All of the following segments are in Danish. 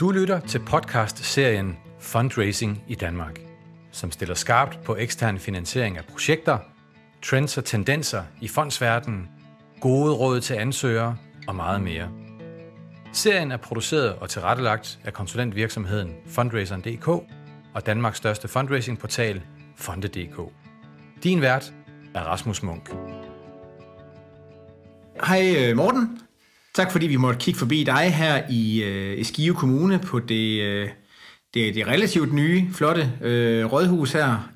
Du lytter til podcast-serien Fundraising i Danmark, som stiller skarpt på ekstern finansiering af projekter, trends og tendenser i fondsverdenen, gode råd til ansøgere og meget mere. Serien er produceret og tilrettelagt af konsulentvirksomheden Fundraiseren.dk og Danmarks største fundraisingportal Fonde.dk. Din vært er Rasmus Munk. Hej øh, Morten. Tak fordi vi måtte kigge forbi dig her i, øh, i Skive Kommune på det, øh, det, det relativt nye, flotte øh, rådhus her.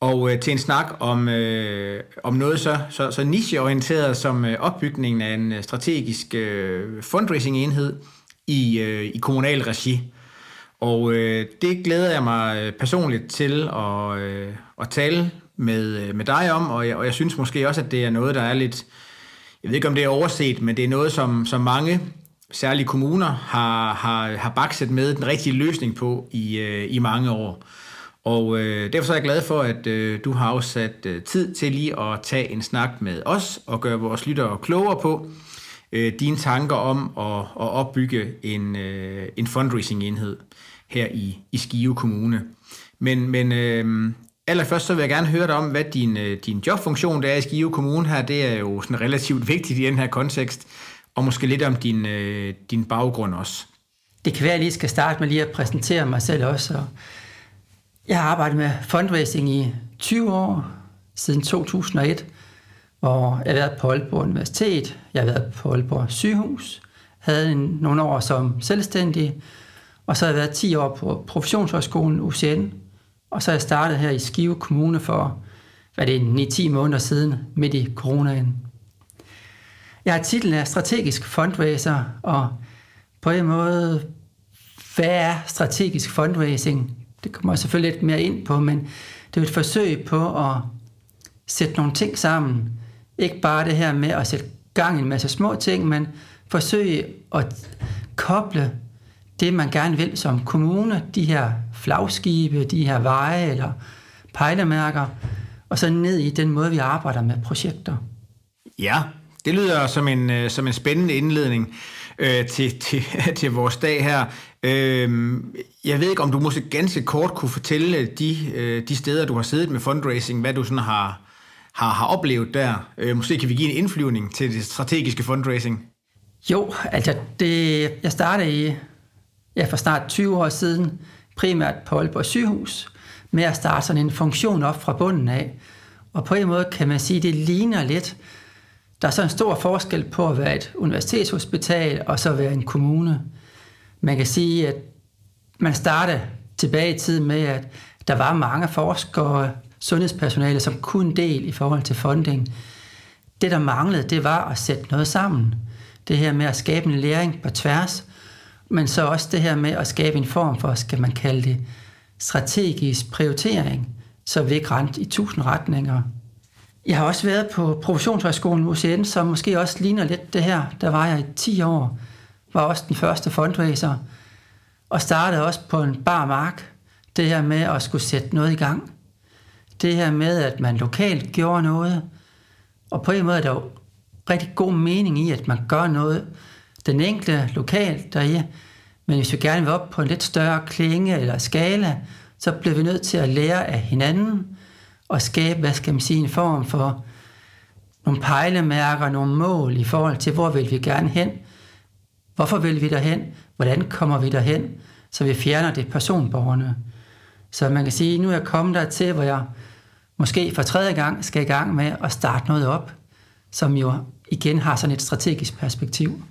Og øh, til en snak om, øh, om noget så, så, så nicheorienteret som øh, opbygningen af en øh, strategisk øh, fundraising-enhed i, øh, i kommunal regi. Og øh, det glæder jeg mig øh, personligt til at, øh, at tale med, øh, med dig om, og jeg, og jeg synes måske også, at det er noget, der er lidt jeg ved ikke om det er overset, men det er noget, som, som mange, særlige kommuner, har, har, har bakset med den rigtige løsning på i, øh, i mange år. Og øh, derfor så er jeg glad for, at øh, du har afsat øh, tid til lige at tage en snak med os og gøre vores lyttere klogere på øh, dine tanker om at, at opbygge en, øh, en fundraising-enhed her i, i Skive Kommune. Men, men øh, Allerførst så vil jeg gerne høre dig om, hvad din, øh, din jobfunktion der er i Skive Kommune her. Det er jo sådan relativt vigtigt i den her kontekst. Og måske lidt om din, øh, din baggrund også. Det kan være, at jeg lige skal starte med lige at præsentere mig selv også. Jeg har arbejdet med fundraising i 20 år, siden 2001, hvor jeg har været på Aalborg Universitet, jeg har været på Aalborg Sygehus, havde en, nogle år som selvstændig, og så har jeg været 10 år på Professionshøjskolen UCN, og så er jeg startet her i Skive Kommune for, hvad det er, 9-10 måneder siden, midt i coronaen. Jeg har titlen af strategisk fundraiser, og på en måde, hvad er strategisk fundraising? Det kommer jeg selvfølgelig lidt mere ind på, men det er et forsøg på at sætte nogle ting sammen. Ikke bare det her med at sætte gang i en masse små ting, men forsøge at koble det, man gerne vil som kommune, de her flagskibe, de her veje eller pejlemærker, og så ned i den måde, vi arbejder med projekter. Ja, det lyder som en, øh, som en spændende indledning øh, til, til, til vores dag her. Øh, jeg ved ikke, om du måske ganske kort kunne fortælle de, øh, de steder, du har siddet med fundraising, hvad du sådan har, har, har oplevet der. Øh, måske kan vi give en indflyvning til det strategiske fundraising. Jo, altså det, jeg startede i, ja, for snart 20 år siden, primært på Aalborg sygehus, med at starte sådan en funktion op fra bunden af. Og på en måde kan man sige, at det ligner lidt, der er så en stor forskel på at være et universitetshospital og så være en kommune. Man kan sige, at man startede tilbage i tiden med, at der var mange forskere, sundhedspersonale, som kunne del i forhold til funding. Det, der manglede, det var at sætte noget sammen. Det her med at skabe en læring på tværs, men så også det her med at skabe en form for, skal man kalde det, strategisk prioritering, så vi ikke rent i tusind retninger. Jeg har også været på Professionshøjskolen UCN, som måske også ligner lidt det her. Der var jeg i 10 år, var også den første fundraiser, og startede også på en bar mark. Det her med at skulle sætte noget i gang. Det her med, at man lokalt gjorde noget, og på en måde er der jo rigtig god mening i, at man gør noget, den enkelte lokalt derhjemme. Men hvis vi gerne vil op på en lidt større klinge eller skala, så bliver vi nødt til at lære af hinanden og skabe, hvad skal man sige, en form for nogle pejlemærker, nogle mål i forhold til, hvor vil vi gerne hen, hvorfor vil vi derhen, hvordan kommer vi derhen, så vi fjerner det personborgerne. Så man kan sige, nu er jeg kommet der til, hvor jeg måske for tredje gang skal i gang med at starte noget op, som jo igen har sådan et strategisk perspektiv.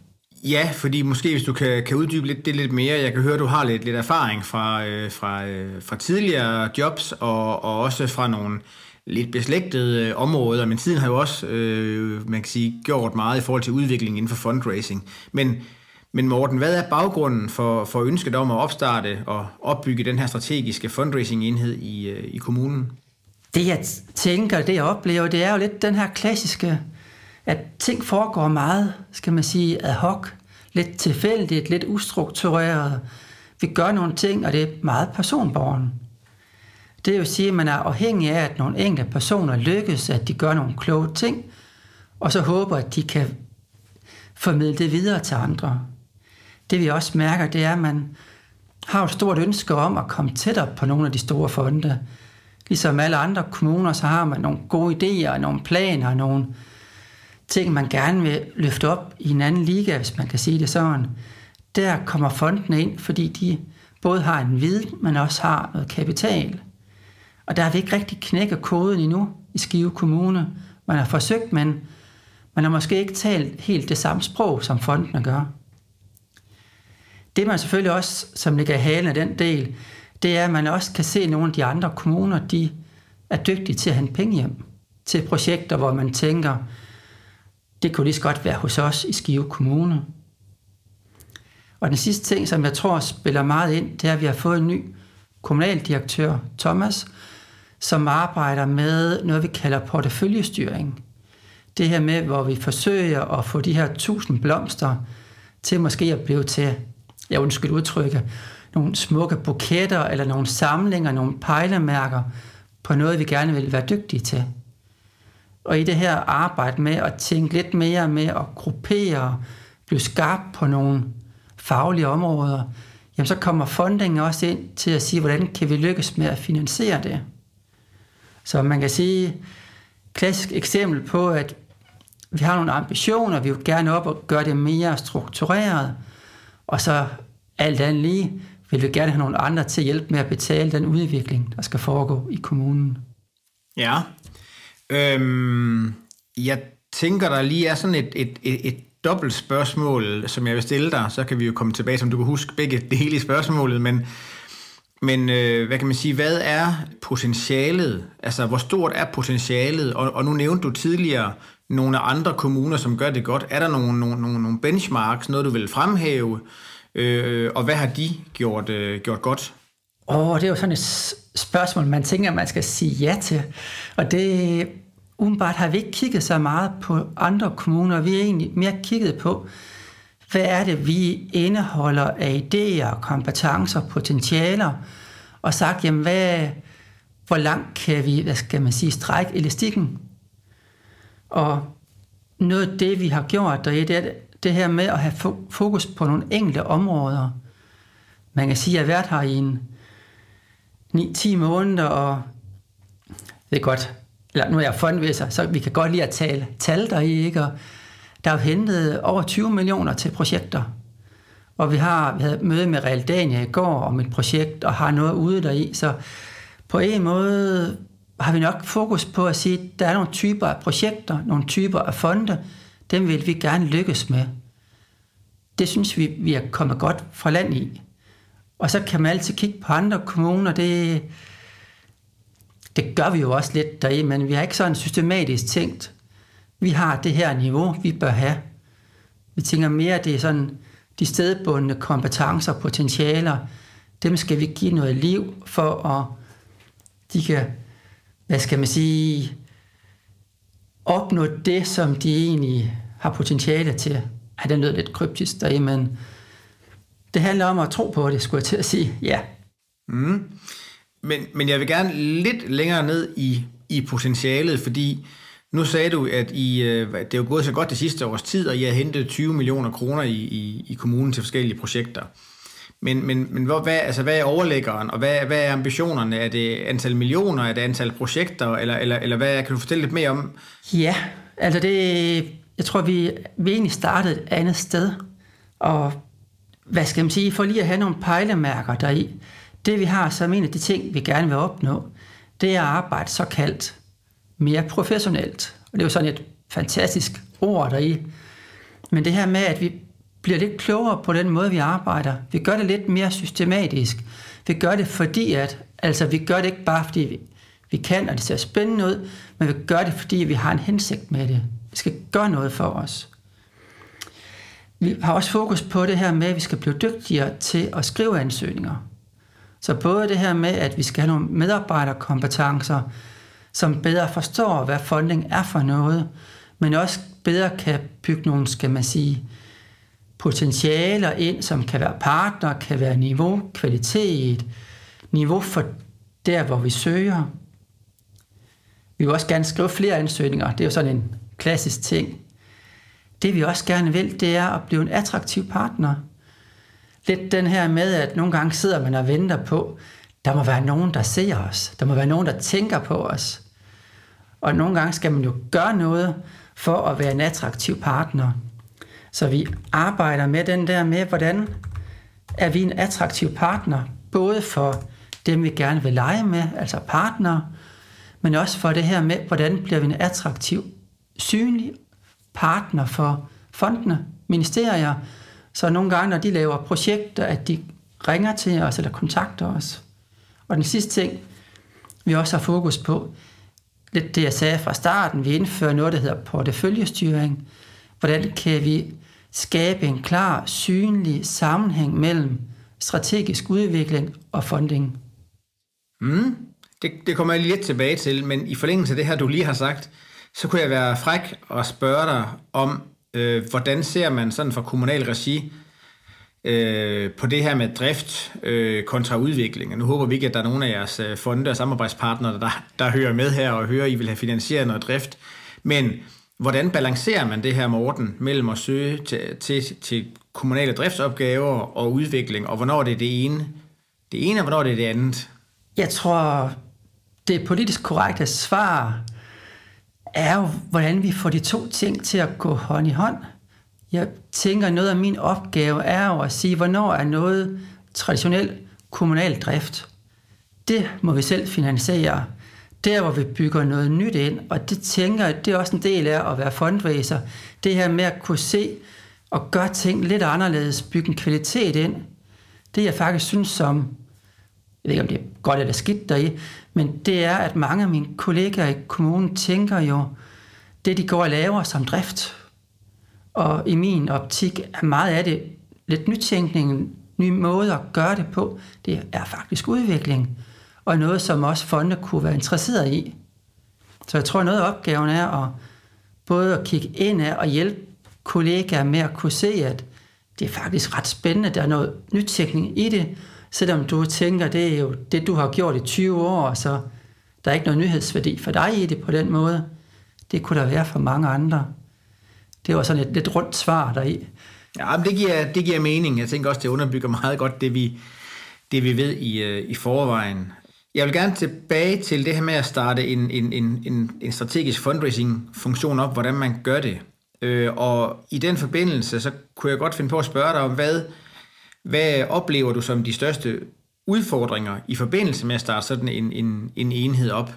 Ja, fordi måske hvis du kan, kan uddybe lidt, det lidt mere. Jeg kan høre, at du har lidt, lidt erfaring fra, øh, fra, øh, fra tidligere jobs, og, og også fra nogle lidt beslægtede øh, områder, men tiden har jo også, øh, man kan sige, gjort meget i forhold til udviklingen inden for fundraising. Men, men Morten, hvad er baggrunden for, for ønsket om at opstarte og opbygge den her strategiske fundraising-enhed i, øh, i kommunen? Det jeg tænker, det jeg oplever, det er jo lidt den her klassiske at ting foregår meget, skal man sige, ad hoc, lidt tilfældigt, lidt ustruktureret. Vi gør nogle ting, og det er meget personborgen. Det vil sige, at man er afhængig af, at nogle enkelte personer lykkes, at de gør nogle kloge ting, og så håber, at de kan formidle det videre til andre. det vi også mærker, det er, at man har et stort ønske om at komme tættere på nogle af de store fonde. Ligesom alle andre kommuner, så har man nogle gode idéer, nogle planer, nogle ting, man gerne vil løfte op i en anden liga, hvis man kan sige det sådan. Der kommer fondene ind, fordi de både har en viden, men også har noget kapital. Og der har vi ikke rigtig knækket koden endnu i Skive Kommune. Man har forsøgt, men man har måske ikke talt helt det samme sprog, som fondene gør. Det man selvfølgelig også, som ligger i halen af den del, det er, at man også kan se, at nogle af de andre kommuner, de er dygtige til at hente penge hjem til projekter, hvor man tænker, det kunne lige så godt være hos os i Skive Kommune. Og den sidste ting, som jeg tror spiller meget ind, det er, at vi har fået en ny kommunaldirektør, Thomas, som arbejder med noget, vi kalder porteføljestyring. Det her med, hvor vi forsøger at få de her tusind blomster til måske at blive til, jeg undskyld udtrykke, nogle smukke buketter eller nogle samlinger, nogle pejlemærker på noget, vi gerne vil være dygtige til. Og i det her arbejde med at tænke lidt mere med at gruppere, blive skarp på nogle faglige områder, jamen så kommer fundingen også ind til at sige, hvordan kan vi lykkes med at finansiere det. Så man kan sige, klassisk eksempel på, at vi har nogle ambitioner, vi vil gerne op og gøre det mere struktureret, og så alt andet lige vil vi gerne have nogle andre til at hjælpe med at betale den udvikling, der skal foregå i kommunen. Ja, øhm, jeg tænker, der lige er sådan et, et, et, et dobbelt spørgsmål, som jeg vil stille dig, så kan vi jo komme tilbage, som du kan huske begge dele i spørgsmålet, men, men øh, hvad kan man sige, hvad er potentialet? Altså, hvor stort er potentialet? Og, og nu nævnte du tidligere nogle andre kommuner, som gør det godt. Er der nogle, nogle, nogle, nogle benchmarks, noget du vil fremhæve? Øh, og hvad har de gjort, øh, gjort godt? Åh, oh, det er jo sådan et spørgsmål, man tænker, man skal sige ja til. Og det, umiddelbart har vi ikke kigget så meget på andre kommuner. Vi har egentlig mere kigget på, hvad er det, vi indeholder af idéer, kompetencer, potentialer, og sagt, jamen, hvad, hvor langt kan vi, hvad skal man sige, strække elastikken? Og noget af det, vi har gjort, det er det her med at have fokus på nogle enkelte områder. Man kan sige, at jeg har været her i en 9-10 måneder, og det er godt, eller nu er jeg fondviser, så vi kan godt lide at tale tal der i, ikke? Og der er jo hentet over 20 millioner til projekter. Og vi har vi havde møde med Realdania i går om et projekt, og har noget ude der i. Så på en måde har vi nok fokus på at sige, at der er nogle typer af projekter, nogle typer af fonde, dem vil vi gerne lykkes med. Det synes vi, vi er kommet godt fra land i. Og så kan man altid kigge på andre kommuner. Det, det gør vi jo også lidt deri, men vi har ikke sådan systematisk tænkt, vi har det her niveau, vi bør have. Vi tænker mere, at det er sådan de stedbundne kompetencer og potentialer, dem skal vi give noget liv for at de kan, hvad skal man sige, opnå det, som de egentlig har potentiale til. Ja, det lød lidt kryptisk deri, men det handler om at tro på det, skulle jeg til at sige. Ja. Mm. Men, men jeg vil gerne lidt længere ned i, i potentialet, fordi nu sagde du, at I, øh, det er jo gået så godt det sidste års tid, og I har hentet 20 millioner kroner i, i, i kommunen til forskellige projekter. Men, men, men hvor, hvad, altså, hvad er overlæggeren, og hvad, hvad er ambitionerne? Er det antal millioner, er det antal projekter, eller, eller, eller hvad kan du fortælle lidt mere om? Ja, altså det, jeg tror, vi, vi egentlig startede et andet sted, og hvad skal man sige, for lige at have nogle pejlemærker deri, det vi har som en af de ting, vi gerne vil opnå, det er at arbejde såkaldt mere professionelt. Og det er jo sådan et fantastisk ord deri. Men det her med, at vi bliver lidt klogere på den måde, vi arbejder. Vi gør det lidt mere systematisk. Vi gør det fordi, at altså, vi gør det ikke bare fordi vi, vi kan, og det ser spændende ud, men vi gør det, fordi vi har en hensigt med det. Vi skal gøre noget for os. Vi har også fokus på det her med, at vi skal blive dygtigere til at skrive ansøgninger. Så både det her med, at vi skal have nogle medarbejderkompetencer, som bedre forstår, hvad funding er for noget, men også bedre kan bygge nogle, skal man sige, potentialer ind, som kan være partner, kan være niveau, kvalitet, niveau for der, hvor vi søger. Vi vil også gerne skrive flere ansøgninger. Det er jo sådan en klassisk ting. Det vi også gerne vil, det er at blive en attraktiv partner. lidt den her med, at nogle gange sidder man og venter på, der må være nogen, der ser os. Der må være nogen, der tænker på os. Og nogle gange skal man jo gøre noget for at være en attraktiv partner. Så vi arbejder med den der med, hvordan er vi en attraktiv partner, både for dem, vi gerne vil lege med, altså partner, men også for det her med, hvordan bliver vi en attraktiv, synlig partner for fondene, ministerier, så nogle gange, når de laver projekter, at de ringer til os eller kontakter os. Og den sidste ting, vi også har fokus på, lidt det, jeg sagde fra starten, vi indfører noget, der hedder porteføljestyring. Hvordan kan vi skabe en klar, synlig sammenhæng mellem strategisk udvikling og funding? Mm, det, det kommer jeg lige lidt tilbage til, men i forlængelse af det her, du lige har sagt, så kunne jeg være fræk og spørge dig om, øh, hvordan ser man sådan fra kommunal regi øh, på det her med drift øh, kontra udvikling. Nu håber vi ikke, at der er nogen af jeres øh, fonde og samarbejdspartnere, der, der hører med her og hører, at I vil have finansieret noget drift. Men hvordan balancerer man det her, Morten, mellem at søge til, til, til kommunale driftsopgaver og udvikling, og hvornår det er det ene, det ene, og hvornår det er det andet? Jeg tror, det politisk korrekte svar er jo, hvordan vi får de to ting til at gå hånd i hånd. Jeg tænker, noget af min opgave er jo at sige, hvornår er noget traditionel kommunal drift. Det må vi selv finansiere. Der, hvor vi bygger noget nyt ind, og det tænker jeg, det er også en del af at være fundraiser. Det her med at kunne se og gøre ting lidt anderledes, bygge en kvalitet ind, det jeg faktisk synes som, jeg ved ikke om det er godt eller skidt deri, men det er, at mange af mine kollegaer i kommunen tænker jo, det de går og laver som drift, og i min optik er meget af det lidt nytænkning, nye måder at gøre det på. Det er faktisk udvikling, og noget, som også fonde kunne være interesseret i. Så jeg tror, noget af opgaven er at både at kigge ind af og hjælpe kollegaer med at kunne se, at det er faktisk ret spændende, der er noget nytænkning i det, selvom du tænker, det er jo det, du har gjort i 20 år, så der er ikke noget nyhedsværdi for dig i det på den måde. Det kunne der være for mange andre. Det var sådan et lidt rundt svar deri. Ja, men det giver, det giver mening. Jeg tænker også, det underbygger meget godt det, vi, det, vi ved i, øh, i forvejen. Jeg vil gerne tilbage til det her med at starte en, en, en, en strategisk fundraising-funktion op, hvordan man gør det. Øh, og i den forbindelse, så kunne jeg godt finde på at spørge dig om, hvad, hvad oplever du som de største udfordringer i forbindelse med at starte sådan en, en, en enhed op?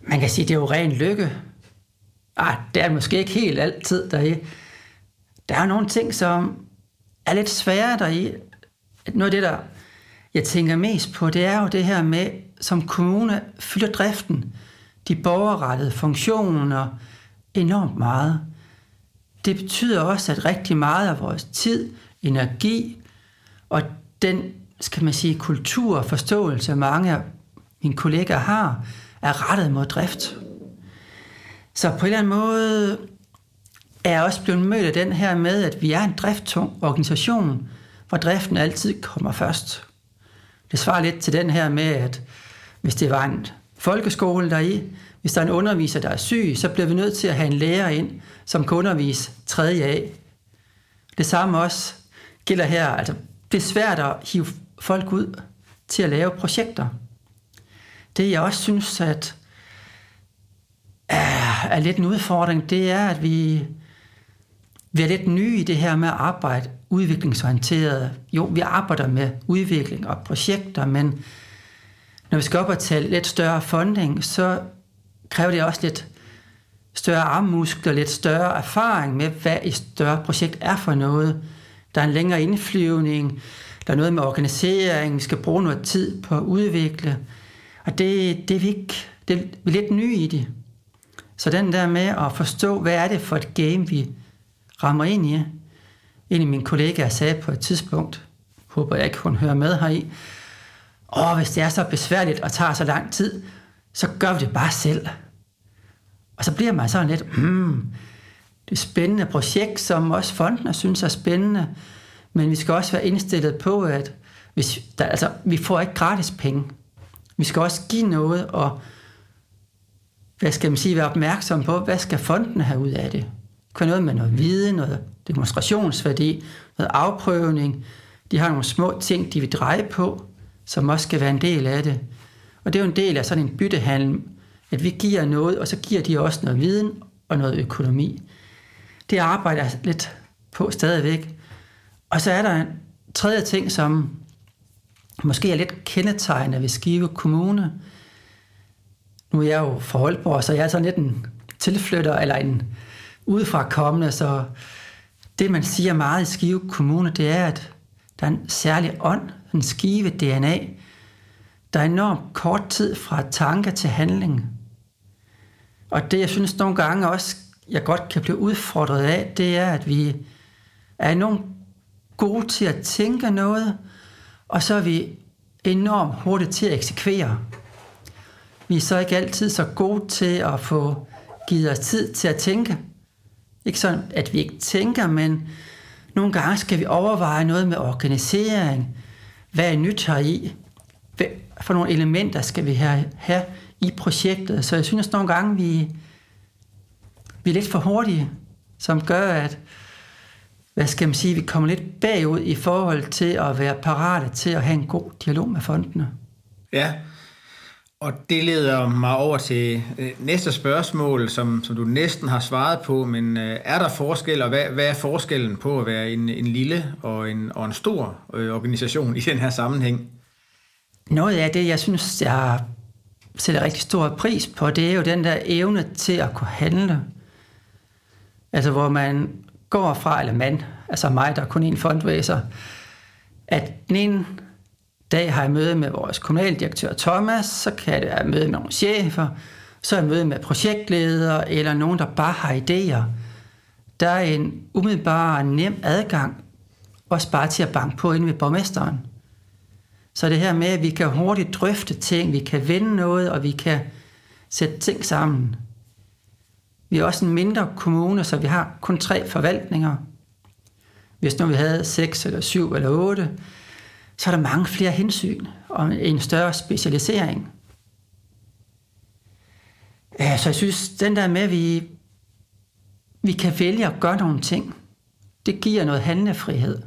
Man kan sige, det er jo ren lykke. Ah, det er måske ikke helt altid deri. Der er nogle ting, som er lidt svære deri. Noget af det, der jeg tænker mest på, det er jo det her med, som kommune fylder driften, de borgerrettede funktioner enormt meget. Det betyder også, at rigtig meget af vores tid, energi og den, skal man sige, kultur og forståelse, mange af mine kollegaer har, er rettet mod drift. Så på en eller anden måde er jeg også blevet mødt af den her med, at vi er en drifttung organisation, hvor driften altid kommer først. Det svarer lidt til den her med, at hvis det var en folkeskole der i, hvis der er en underviser, der er syg, så bliver vi nødt til at have en lærer ind, som kan undervise tredje af. Det samme også gælder her. Altså, det er svært at hive folk ud til at lave projekter. Det jeg også synes, at er, er lidt en udfordring, det er, at vi, vi er lidt nye i det her med at arbejde udviklingsorienteret. Jo, vi arbejder med udvikling og projekter, men når vi skal op og tage lidt større funding, så kræver det også lidt større armmuskler, lidt større erfaring med, hvad et større projekt er for noget. Der er en længere indflyvning, der er noget med organisering, vi skal bruge noget tid på at udvikle. Og det, det er vi ikke, det er, vi er lidt nye i det. Så den der med at forstå, hvad er det for et game, vi rammer ind i. En af mine kollegaer sagde på et tidspunkt, håber jeg ikke, hun hører med her i, og hvis det er så besværligt og tager så lang tid, så gør vi det bare selv. Og så bliver man sådan lidt, mm, et spændende projekt, som også fonden synes er spændende, men vi skal også være indstillet på, at hvis der, altså, vi får ikke gratis penge. Vi skal også give noget, og hvad skal man sige, være opmærksom på, hvad skal fonden have ud af det? Det kan noget med noget viden, noget demonstrationsværdi, noget afprøvning, De har nogle små ting, de vil dreje på, som også skal være en del af det. Og det er jo en del af sådan en byttehandel, at vi giver noget, og så giver de også noget viden og noget økonomi. Det arbejder jeg lidt på stadigvæk. Og så er der en tredje ting, som måske er lidt kendetegnende ved Skive Kommune. Nu er jeg jo fra Aalborg, så jeg er sådan lidt en tilflytter, eller en udefra kommende, så det man siger meget i Skive Kommune, det er, at der er en særlig ånd, en skive DNA. Der er enormt kort tid fra tanke til handling. Og det, jeg synes nogle gange også, jeg godt kan blive udfordret af, det er, at vi er enormt gode til at tænke noget, og så er vi enormt hurtigt til at eksekvere. Vi er så ikke altid så gode til at få givet os tid til at tænke. Ikke sådan, at vi ikke tænker, men nogle gange skal vi overveje noget med organisering. Hvad er nyt her i? Hvad for nogle elementer skal vi have, have i projektet? Så jeg synes nogle gange, vi, vi er lidt for hurtige, som gør, at hvad skal man sige, vi kommer lidt bagud i forhold til at være parate til at have en god dialog med fondene. Ja, og det leder mig over til øh, næste spørgsmål, som, som du næsten har svaret på, men øh, er der forskel, og hvad, hvad er forskellen på at være en, en lille og en, og en stor øh, organisation i den her sammenhæng? Noget af det, jeg synes, jeg sætter rigtig stor pris på, det er jo den der evne til at kunne handle. Altså hvor man går fra, eller man, altså mig, der er kun en fundraiser, at den ene dag har jeg møde med vores kommunaldirektør Thomas, så kan det være møde med nogle chefer, så er jeg møde med projektledere, eller nogen, der bare har idéer. Der er en umiddelbar nem adgang, også bare til at banke på ind ved borgmesteren. Så det her med, at vi kan hurtigt drøfte ting, vi kan vende noget, og vi kan sætte ting sammen. Vi er også en mindre kommune, så vi har kun tre forvaltninger. Hvis nu vi havde seks eller syv eller otte, så er der mange flere hensyn og en større specialisering. Så jeg synes, den der med, at vi, vi kan vælge at gøre nogle ting, det giver noget handlefrihed.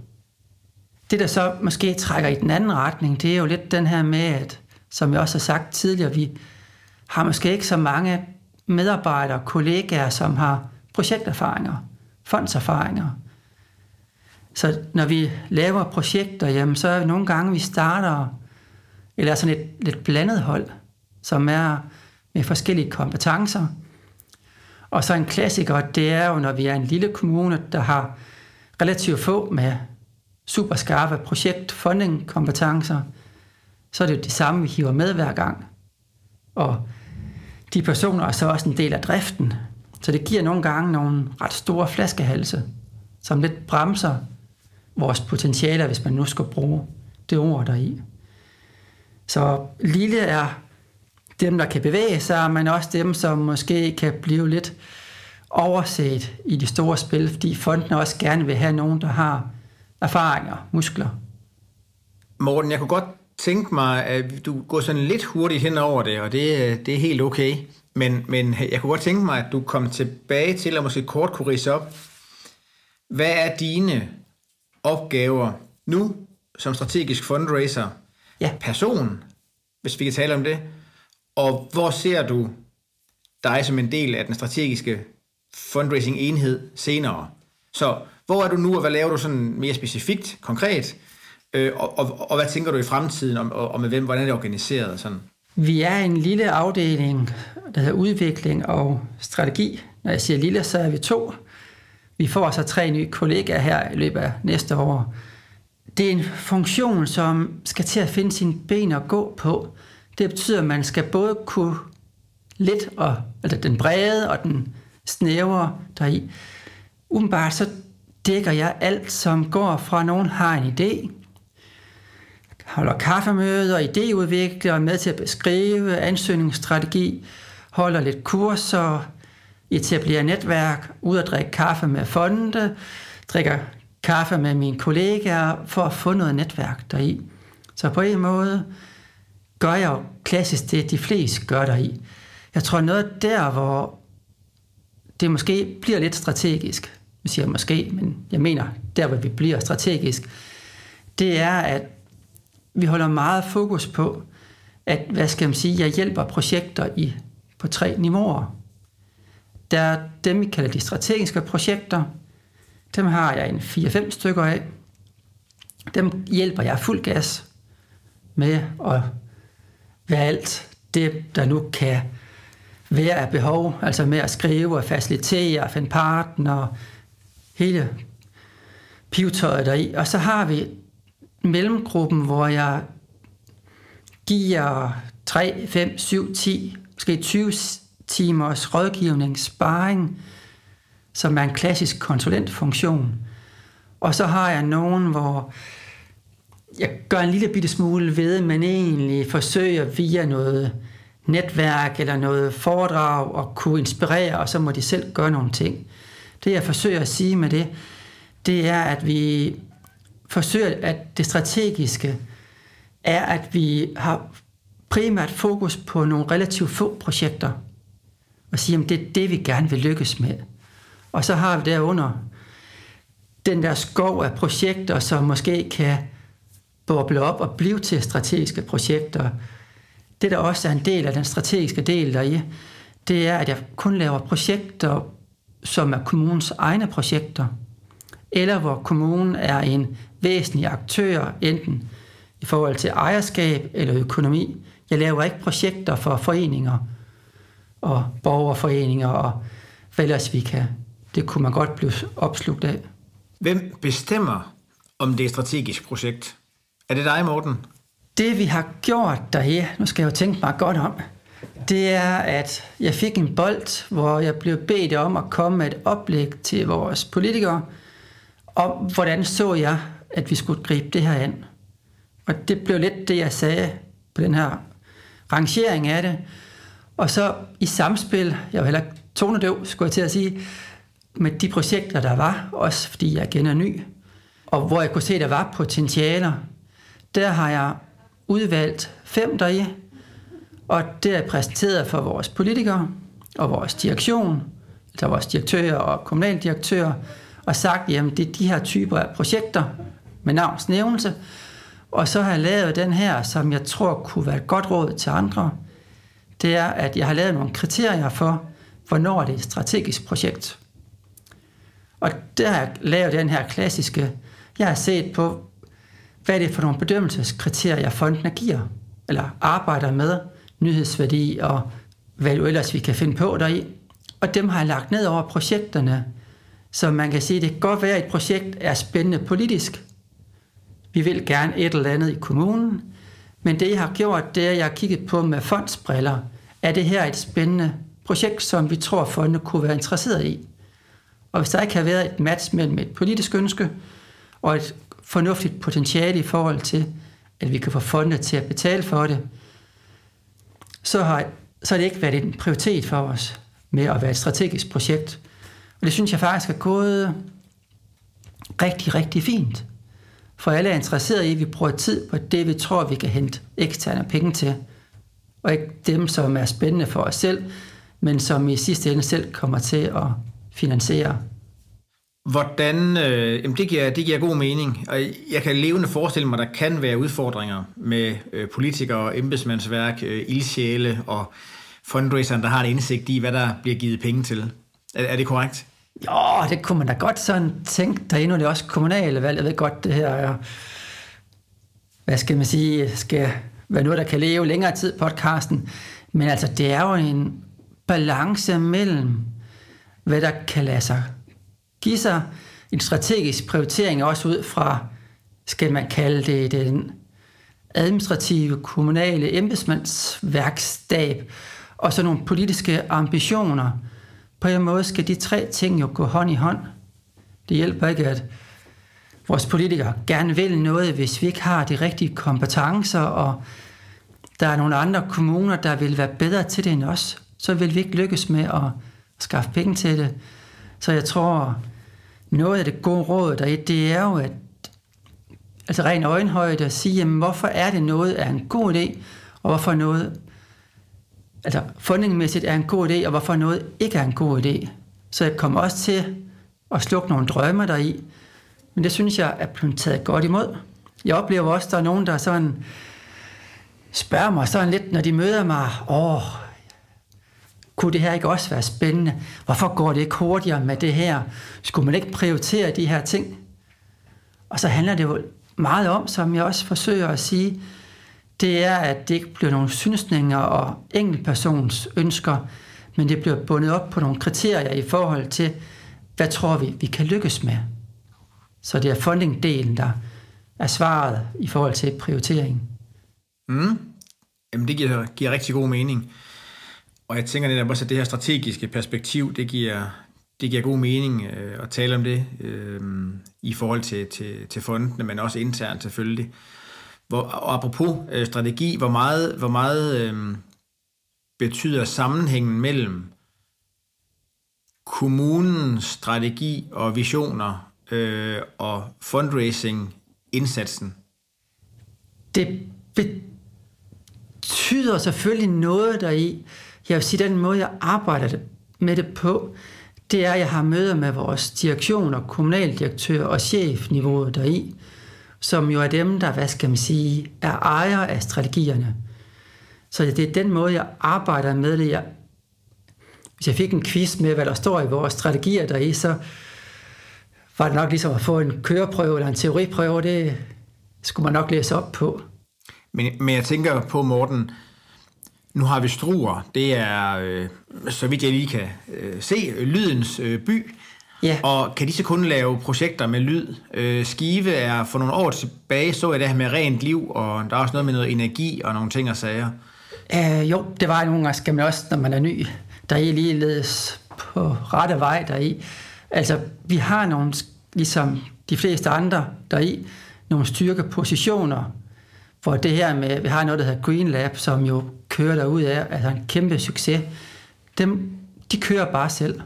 Det, der så måske trækker i den anden retning, det er jo lidt den her med, at, som jeg også har sagt tidligere, vi har måske ikke så mange medarbejdere, kollegaer, som har projekterfaringer, fondserfaringer. Så når vi laver projekter, jamen, så er vi nogle gange, vi starter, eller sådan et lidt blandet hold, som er med forskellige kompetencer. Og så en klassiker, det er jo, når vi er en lille kommune, der har relativt få med super skarpe projekt kompetencer, så er det jo det samme, vi hiver med hver gang. Og de personer er så også en del af driften, så det giver nogle gange nogle ret store flaskehalse, som lidt bremser vores potentialer, hvis man nu skal bruge det ord deri. Så lille er dem, der kan bevæge sig, men også dem, som måske kan blive lidt overset i de store spil, fordi fondene også gerne vil have nogen, der har erfaringer, muskler. Morten, jeg kunne godt tænke mig, at du går sådan lidt hurtigt hen over det, og det, det er helt okay. Men, men jeg kunne godt tænke mig, at du kom tilbage til at måske kort kunne rise op. Hvad er dine opgaver nu som strategisk fundraiser, ja. person, hvis vi kan tale om det, og hvor ser du dig som en del af den strategiske fundraising-enhed senere? Så hvor er du nu, og hvad laver du sådan mere specifikt, konkret? Øh, og, og, og hvad tænker du i fremtiden om, og, og med hvem, hvordan er det organiseret? Sådan? Vi er en lille afdeling, der hedder udvikling og strategi. Når jeg siger lille, så er vi to. Vi får så tre nye kollegaer her i løbet af næste år. Det er en funktion, som skal til at finde sine ben og gå på. Det betyder, at man skal både kunne lidt, og, altså den brede og den snævre deri. Umiddelbart så dækker jeg alt, som går fra, at nogen har en idé, holder kaffemøder, idéudvikler, med til at beskrive ansøgningsstrategi, holder lidt kurser, etablerer netværk, ud at drikke kaffe med fonde, drikker kaffe med mine kollegaer for at få noget netværk deri. Så på en måde gør jeg jo klassisk det, de fleste gør deri. Jeg tror noget der, hvor det måske bliver lidt strategisk, jeg siger måske, men jeg mener, der hvor vi bliver strategisk, det er, at vi holder meget fokus på, at, hvad skal man sige, jeg hjælper projekter i, på tre niveauer. Der er dem, vi kalder de strategiske projekter. Dem har jeg en 4-5 stykker af. Dem hjælper jeg fuld gas med at være alt det, der nu kan være af behov, altså med at skrive og facilitere, og finde partner, hele pivetøjet deri. Og så har vi mellemgruppen, hvor jeg giver 3, 5, 7, 10, måske 20 timers rådgivning, sparring, som er en klassisk konsulentfunktion. Og så har jeg nogen, hvor jeg gør en lille bitte smule ved, men egentlig forsøger via noget netværk eller noget foredrag at kunne inspirere, og så må de selv gøre nogle ting. Det jeg forsøger at sige med det, det er, at vi forsøger, at det strategiske er, at vi har primært fokus på nogle relativt få projekter, og sige, at det er det, vi gerne vil lykkes med. Og så har vi derunder den der skov af projekter, som måske kan boble op og blive til strategiske projekter. Det, der også er en del af den strategiske del deri, det er, at jeg kun laver projekter, som er kommunens egne projekter, eller hvor kommunen er en væsentlig aktør, enten i forhold til ejerskab eller økonomi. Jeg laver ikke projekter for foreninger og borgerforeninger og hvad ellers vi kan. Det kunne man godt blive opslugt af. Hvem bestemmer, om det er et strategisk projekt? Er det dig, Morten? Det vi har gjort der, nu skal jeg jo tænke mig godt om, det er, at jeg fik en bold, hvor jeg blev bedt om at komme med et oplæg til vores politikere, om hvordan så jeg, at vi skulle gribe det her an. Og det blev lidt det, jeg sagde på den her rangering af det. Og så i samspil, jeg var heller ikke tonedøv, skulle jeg til at sige, med de projekter, der var, også fordi jeg igen er ny, og hvor jeg kunne se, der var potentialer, der har jeg udvalgt fem deri, og det er præsenteret for vores politikere og vores direktion, altså vores direktører og kommunaldirektører, og sagt, jamen det er de her typer af projekter med navnsnævnelse, og så har jeg lavet den her, som jeg tror kunne være et godt råd til andre. Det er, at jeg har lavet nogle kriterier for, hvornår det er et strategisk projekt. Og der har jeg lavet den her klassiske, jeg har set på, hvad er det for nogle bedømmelseskriterier, fondene giver, eller arbejder med, nyhedsværdi og hvad du ellers vi kan finde på deri. Og dem har jeg lagt ned over projekterne, så man kan sige, at det kan godt være, at et projekt er spændende politisk. Vi vil gerne et eller andet i kommunen, men det jeg har gjort, det er, at jeg har kigget på med fondsbriller. Er det her et spændende projekt, som vi tror, fondene kunne være interesseret i? Og hvis der ikke har været et match mellem et politisk ønske og et fornuftigt potentiale i forhold til, at vi kan få fondene til at betale for det, så har, så har det ikke været en prioritet for os med at være et strategisk projekt. Og det synes jeg faktisk er gået rigtig, rigtig fint. For alle er interesserede i, at vi bruger tid på det, vi tror, vi kan hente eksterne penge til. Og ikke dem, som er spændende for os selv, men som i sidste ende selv kommer til at finansiere Hvordan, øh, jamen det, giver, det giver god mening, og jeg kan levende forestille mig, at der kan være udfordringer med øh, politikere, embedsmandsværk, øh, ildsjæle og fundraiseren, der har en indsigt i, hvad der bliver givet penge til. Er, er det korrekt? Jo, det kunne man da godt sådan tænke. Der er det også kommunale valg. Jeg ved godt, det her er, hvad skal man sige, skal være noget, der kan leve længere tid, podcasten. Men altså, det er jo en balance mellem, hvad der kan lade sig give sig en strategisk prioritering også ud fra, skal man kalde det, den administrative, kommunale embedsmandsværkstab, og så nogle politiske ambitioner. På en måde skal de tre ting jo gå hånd i hånd. Det hjælper ikke, at vores politikere gerne vil noget, hvis vi ikke har de rigtige kompetencer, og der er nogle andre kommuner, der vil være bedre til det end os, så vil vi ikke lykkes med at skaffe penge til det. Så jeg tror, noget af det gode råd der det er jo, at altså ren øjenhøjde at sige, jamen, hvorfor er det noget er en god idé, og hvorfor noget, altså fundingmæssigt er en god idé, og hvorfor noget ikke er en god idé. Så jeg kommer også til at slukke nogle drømme deri, men det synes jeg er blevet taget godt imod. jeg oplever også, at der er nogen, der sådan spørger mig sådan lidt, når de møder mig, åh, kunne det her ikke også være spændende? Hvorfor går det ikke hurtigere med det her? Skulle man ikke prioritere de her ting? Og så handler det jo meget om, som jeg også forsøger at sige, det er, at det ikke bliver nogle synsninger og enkeltpersons ønsker, men det bliver bundet op på nogle kriterier i forhold til, hvad tror vi, vi kan lykkes med. Så det er funding-delen, der er svaret i forhold til prioritering. Mm. Jamen det giver, giver rigtig god mening. Og jeg tænker netop også, at det her strategiske perspektiv, det giver, det giver god mening øh, at tale om det øh, i forhold til, til, til fondene, men også internt selvfølgelig. Hvor, og apropos øh, strategi, hvor meget, hvor meget øh, betyder sammenhængen mellem kommunens strategi og visioner øh, og fundraising-indsatsen? Det betyder selvfølgelig noget deri. Jeg vil sige, den måde, jeg arbejder med det på, det er, at jeg har møder med vores direktion og kommunaldirektør og chefniveauet deri, som jo er dem, der, hvad skal man sige, er ejer af strategierne. Så det er den måde, jeg arbejder med det. Jeg, hvis jeg fik en quiz med, hvad der står i vores strategier deri, så var det nok ligesom at få en køreprøve eller en teoriprøve. Det skulle man nok læse op på. Men, men jeg tænker på, Morten, nu har vi Struer. Det er, øh, så vidt jeg lige kan øh, se, lydens øh, by. Ja. Og kan de så kun lave projekter med lyd? Øh, Skive er for nogle år tilbage, så jeg det her med rent liv, og der er også noget med noget energi og nogle ting og sager. Øh, jo, det var nogle gange, skal man også, når man er ny, der er ligeledes på rette vej deri. Altså, vi har nogle, ligesom de fleste andre deri, nogle styrkepositioner, hvor det her med, vi har noget, der hedder Green Lab, som jo kører derud af, altså en kæmpe succes. Dem, de kører bare selv.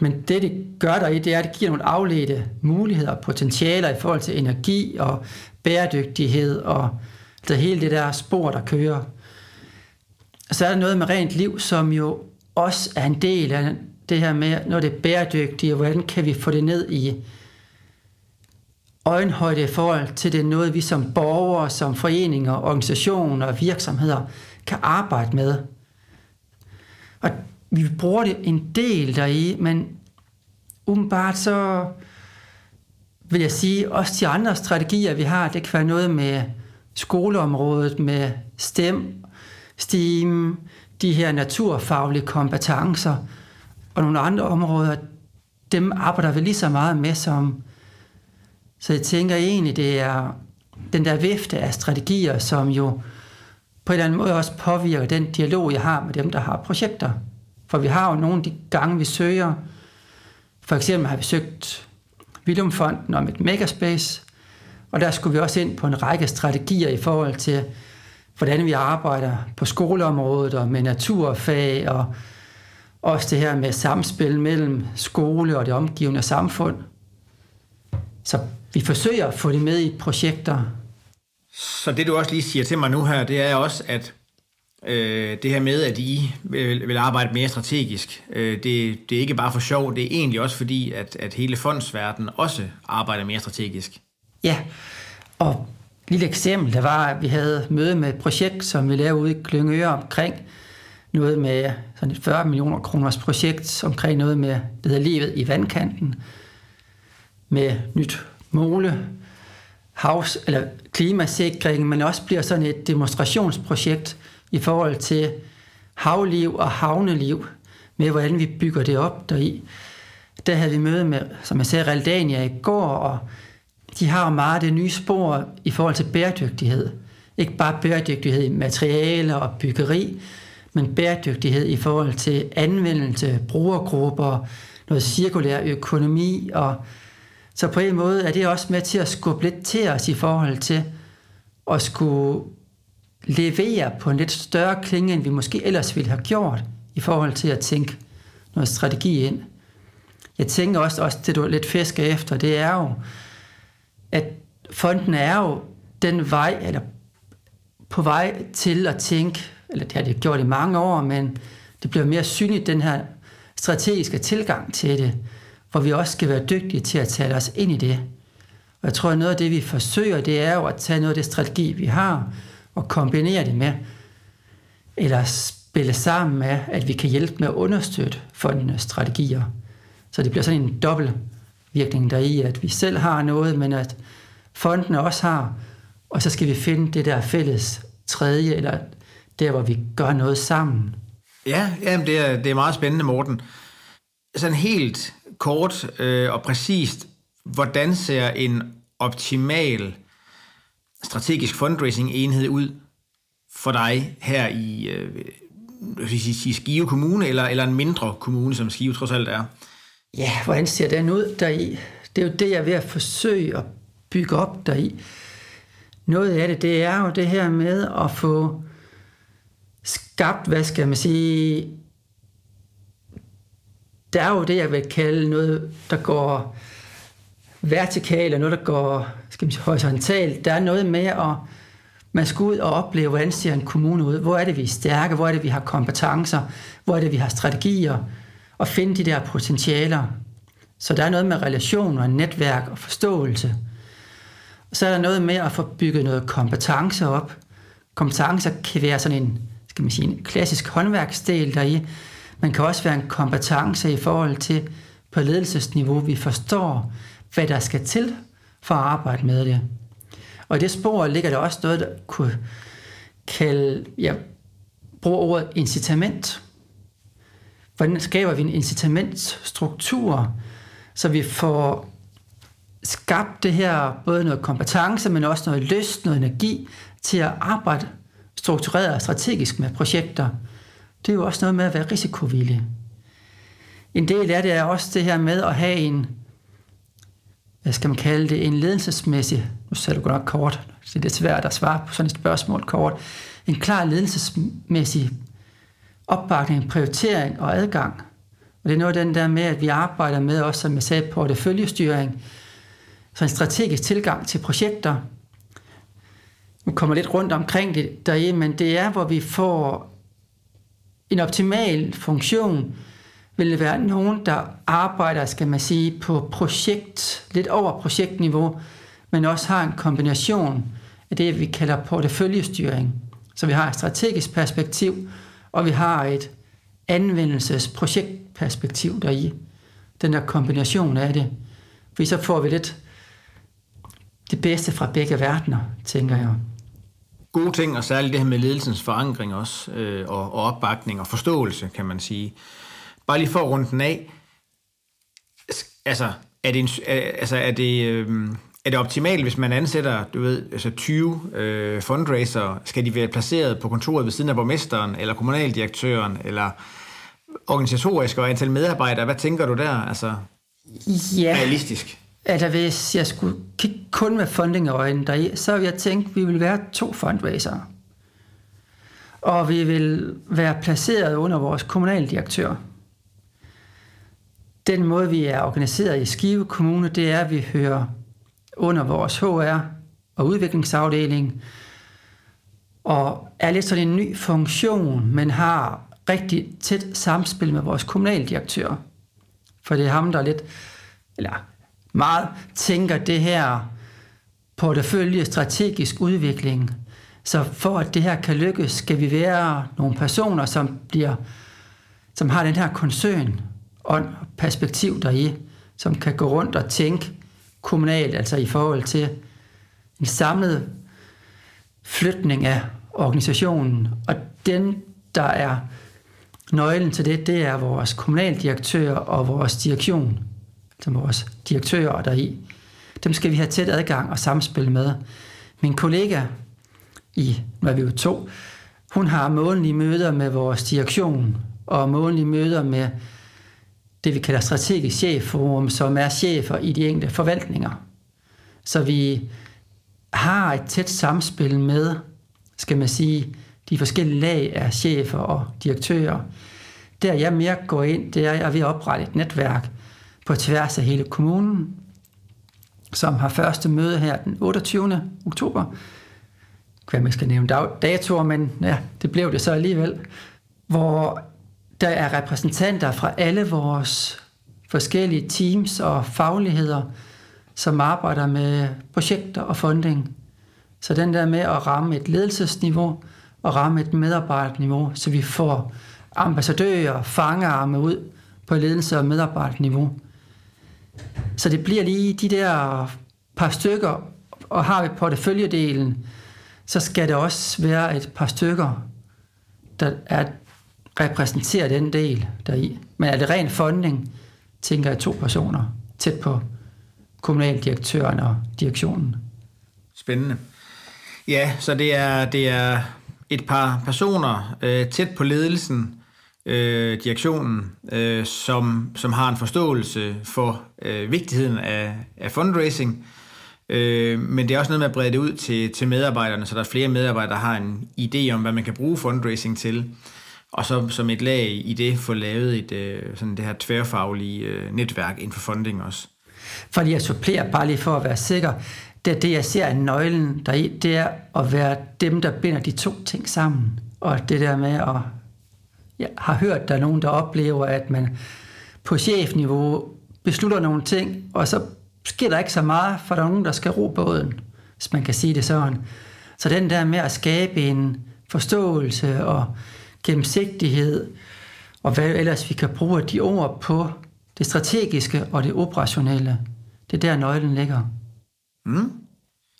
Men det, det gør der i, det er, at det giver nogle afledte muligheder og potentialer i forhold til energi og bæredygtighed og det hele det der spor, der kører. Så er der noget med rent liv, som jo også er en del af det her med, når det er bæredygtigt, og hvordan kan vi få det ned i øjenhøjde i forhold til det noget, vi som borgere, som foreninger, organisationer og virksomheder kan arbejde med. Og vi bruger det en del deri, men umiddelbart så vil jeg sige, også de andre strategier, vi har, det kan være noget med skoleområdet, med STEM, STEAM, de her naturfaglige kompetencer og nogle andre områder, dem arbejder vi lige så meget med som. Så jeg tænker egentlig, det er den der vifte af strategier, som jo på en eller anden måde også påvirker den dialog, jeg har med dem, der har projekter. For vi har jo nogle af de gange, vi søger. For eksempel har vi søgt Vilumfonden om et megaspace, og der skulle vi også ind på en række strategier i forhold til, hvordan vi arbejder på skoleområdet og med naturfag og også det her med samspil mellem skole og det omgivende samfund. Så vi forsøger at få det med i projekter, så det du også lige siger til mig nu her, det er også, at øh, det her med, at I vil, vil arbejde mere strategisk, øh, det, det er ikke bare for sjov, det er egentlig også fordi, at, at hele fondsverdenen også arbejder mere strategisk. Ja, og et lille eksempel, der var, at vi havde møde med et projekt, som vi lavede ude i Klyngøre omkring noget med sådan et 40 millioner kroners projekt omkring noget med, det hedder livet i vandkanten, med nyt mole, havs, eller klimasikring, men også bliver sådan et demonstrationsprojekt i forhold til havliv og havneliv, med hvordan vi bygger det op deri. Der havde vi møde med, som jeg sagde, Realdania i går, og de har jo meget det nye spor i forhold til bæredygtighed. Ikke bare bæredygtighed i materialer og byggeri, men bæredygtighed i forhold til anvendelse, brugergrupper, noget cirkulær økonomi og så på en måde er det også med til at skubbe lidt til os i forhold til at skulle levere på en lidt større klinge, end vi måske ellers ville have gjort, i forhold til at tænke noget strategi ind. Jeg tænker også, også det du lidt fisker efter, det er jo, at fonden er jo den vej, eller på vej til at tænke, eller det har det gjort i mange år, men det bliver mere synligt, den her strategiske tilgang til det hvor vi også skal være dygtige til at tale os ind i det. Og jeg tror, at noget af det, vi forsøger, det er jo at tage noget af det strategi, vi har, og kombinere det med, eller spille sammen med, at vi kan hjælpe med at understøtte fondenes strategier. Så det bliver sådan en dobbelt virkning der i, at vi selv har noget, men at fondene også har, og så skal vi finde det der fælles tredje, eller der, hvor vi gør noget sammen. Ja, jamen det, er, det er meget spændende, Morten. Sådan helt kort øh, og præcist, hvordan ser en optimal strategisk fundraising-enhed ud for dig her i øh, sige, Skive Kommune, eller, eller en mindre kommune, som Skive trods alt er? Ja, hvordan ser den ud deri? Det er jo det, jeg er ved at forsøge at bygge op deri. Noget af det, det er jo det her med at få skabt, hvad skal man sige, der er jo det, jeg vil kalde noget, der går vertikalt, og noget, der går skal man sige, horisontalt. Der er noget med at man skal ud og opleve, hvordan ser en kommune ud. Hvor er det, vi er stærke? Hvor er det, vi har kompetencer? Hvor er det, vi har strategier? Og finde de der potentialer. Så der er noget med relationer, netværk og forståelse. Og så er der noget med at få bygget noget kompetence op. Kompetencer kan være sådan en, skal man sige, en klassisk håndværksdel deri. Man kan også være en kompetence i forhold til på ledelsesniveau, vi forstår, hvad der skal til for at arbejde med det. Og i det spor ligger der også noget, der kunne kalde, jeg bruger ordet incitament. Hvordan skaber vi en incitamentstruktur, så vi får skabt det her, både noget kompetence, men også noget lyst, noget energi til at arbejde struktureret og strategisk med projekter. Det er jo også noget med at være risikovillig. En del af det er også det her med at have en hvad skal man kalde det, en ledelsesmæssig, nu sagde du godt nok kort, så det er svært at svare på sådan et spørgsmål kort, en klar ledelsesmæssig opbakning, prioritering og adgang. Og det er noget af den der med, at vi arbejder med også, som jeg sagde, porteføljestyring, så en strategisk tilgang til projekter. Nu kommer lidt rundt omkring det derhjemme, men det er, hvor vi får en optimal funktion, vil være nogen, der arbejder, skal man sige, på projekt, lidt over projektniveau, men også har en kombination af det, vi kalder porteføljestyring. Så vi har et strategisk perspektiv, og vi har et anvendelsesprojektperspektiv deri. Den der kombination af det. For så får vi lidt det bedste fra begge verdener, tænker jeg. Gode ting, og særligt det her med ledelsens forankring også, øh, og, og opbakning og forståelse, kan man sige. Bare lige for at runde den af. Altså, er det, en, altså, er det, øh, er det optimalt, hvis man ansætter, du ved, altså 20 øh, fundraiser, skal de være placeret på kontoret ved siden af borgmesteren, eller kommunaldirektøren, eller organisatorisk og antal medarbejdere? Hvad tænker du der? Altså, ja. realistisk. Altså, hvis jeg skulle kigge kun med fundingøjne deri, så ville jeg tænke, at vi vil være to fundraiser. Og vi vil være placeret under vores kommunaldirektør den måde, vi er organiseret i Skive Kommune, det er, at vi hører under vores HR og udviklingsafdeling, og er lidt sådan en ny funktion, men har rigtig tæt samspil med vores kommunaldirektør. For det er ham, der lidt, eller meget tænker det her portefølje strategisk udvikling. Så for at det her kan lykkes, skal vi være nogle personer, som bliver som har den her koncern ånd og perspektiv deri, som kan gå rundt og tænke kommunalt, altså i forhold til en samlet flytning af organisationen. Og den, der er nøglen til det, det er vores kommunaldirektør og vores direktion, som vores direktører deri. Dem skal vi have tæt adgang og samspil med. Min kollega i, nu er vi jo to, hun har månedlige møder med vores direktion og månedlige møder med det, vi kalder strategisk chefforum, som er chefer i de enkelte forvaltninger. Så vi har et tæt samspil med, skal man sige, de forskellige lag af chefer og direktører. Der jeg mere går ind, det er, at jeg er ved at oprette et netværk på tværs af hele kommunen, som har første møde her den 28. oktober. Hvad man skal nævne datoer, men ja, det blev det så alligevel. Hvor der er repræsentanter fra alle vores forskellige teams og fagligheder, som arbejder med projekter og funding. Så den der med at ramme et ledelsesniveau og ramme et medarbejderniveau, så vi får ambassadører, fangearme ud på ledelse- og medarbejderniveau. Så det bliver lige de der par stykker, og har vi porteføljedelen, så skal det også være et par stykker, der er, repræsenterer den del deri. Men er det ren funding, tænker jeg to personer tæt på kommunaldirektøren og direktionen. Spændende. Ja, så det er, det er et par personer øh, tæt på ledelsen, øh, direktionen, øh, som, som har en forståelse for øh, vigtigheden af, af fundraising, øh, men det er også noget med at brede det ud til, til medarbejderne, så der er flere medarbejdere, der har en idé om, hvad man kan bruge fundraising til, og så som et lag i det få lavet et, øh, sådan det her tværfaglige øh, netværk inden for funding også. Fordi jeg supplerer bare lige for at være sikker, det er det, jeg ser af nøglen deri, det er at være dem, der binder de to ting sammen. Og det der med at... Jeg har hørt, der er nogen, der oplever, at man på chefniveau beslutter nogle ting, og så sker der ikke så meget, for der er nogen, der skal ro båden, hvis man kan sige det sådan. Så den der med at skabe en forståelse og gennemsigtighed, og hvad ellers vi kan bruge de ord på det strategiske og det operationelle, det er der nøglen ligger. Mm.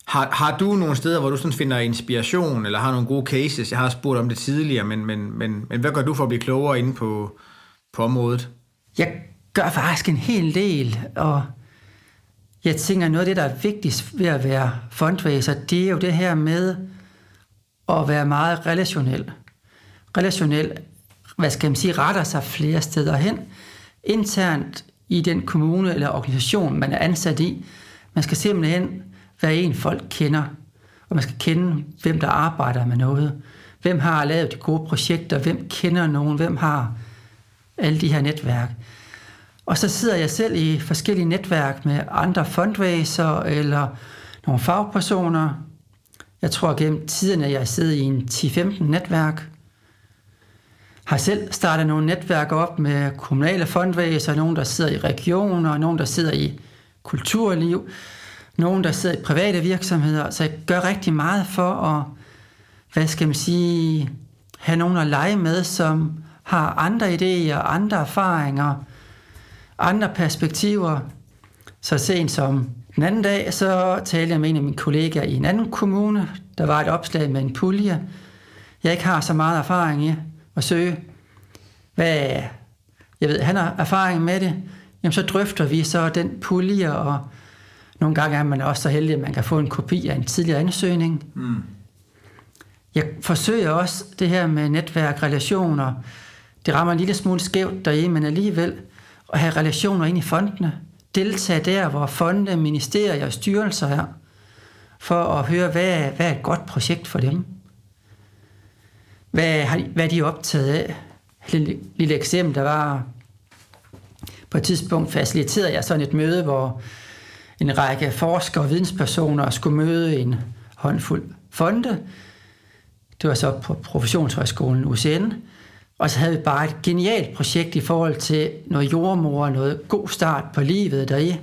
Har, har du nogle steder, hvor du sådan finder inspiration, eller har nogle gode cases? Jeg har spurgt om det tidligere, men, men, men, men hvad gør du for at blive klogere inde på, på området? Jeg gør faktisk en hel del, og jeg tænker, noget af det, der er vigtigst ved at være fundraiser, det er jo det her med at være meget relationel. Relationel, hvad skal man sige, retter sig flere steder hen. Internt i den kommune eller organisation, man er ansat i, man skal simpelthen være en, folk kender. Og man skal kende, hvem der arbejder med noget. Hvem har lavet de gode projekter? Hvem kender nogen? Hvem har alle de her netværk? Og så sidder jeg selv i forskellige netværk med andre fundraiser eller nogle fagpersoner. Jeg tror gennem tiden, at jeg sidder i en 10-15 netværk. Har selv startet nogle netværk op med kommunale fundraiser, nogen der sidder i regioner, nogen der sidder i kulturliv, nogen, der sidder i private virksomheder. Så jeg gør rigtig meget for at, hvad skal man sige, have nogen at lege med, som har andre idéer, andre erfaringer, andre perspektiver. Så sent som den anden dag, så talte jeg med en af mine kollegaer i en anden kommune. Der var et opslag med en pulje. Jeg ikke har så meget erfaring i at søge. Hvad, jeg ved, han har erfaring med det jamen så drøfter vi så den pulje, og nogle gange er man også så heldig, at man kan få en kopi af en tidligere ansøgning. Mm. Jeg forsøger også det her med netværk, relationer. Det rammer en lille smule skævt derhjemme, men alligevel at have relationer ind i fondene. Deltage der, hvor fonde, ministerier og styrelser er, for at høre, hvad, hvad er et godt projekt for dem. Hvad, hvad hvad er de optaget af? Et lille, lille eksempel, der var på et tidspunkt faciliterede jeg sådan et møde, hvor en række forskere og videnspersoner skulle møde en håndfuld fonde. Det var så på Professionshøjskolen UCN. Og så havde vi bare et genialt projekt i forhold til noget jordmor, noget god start på livet deri.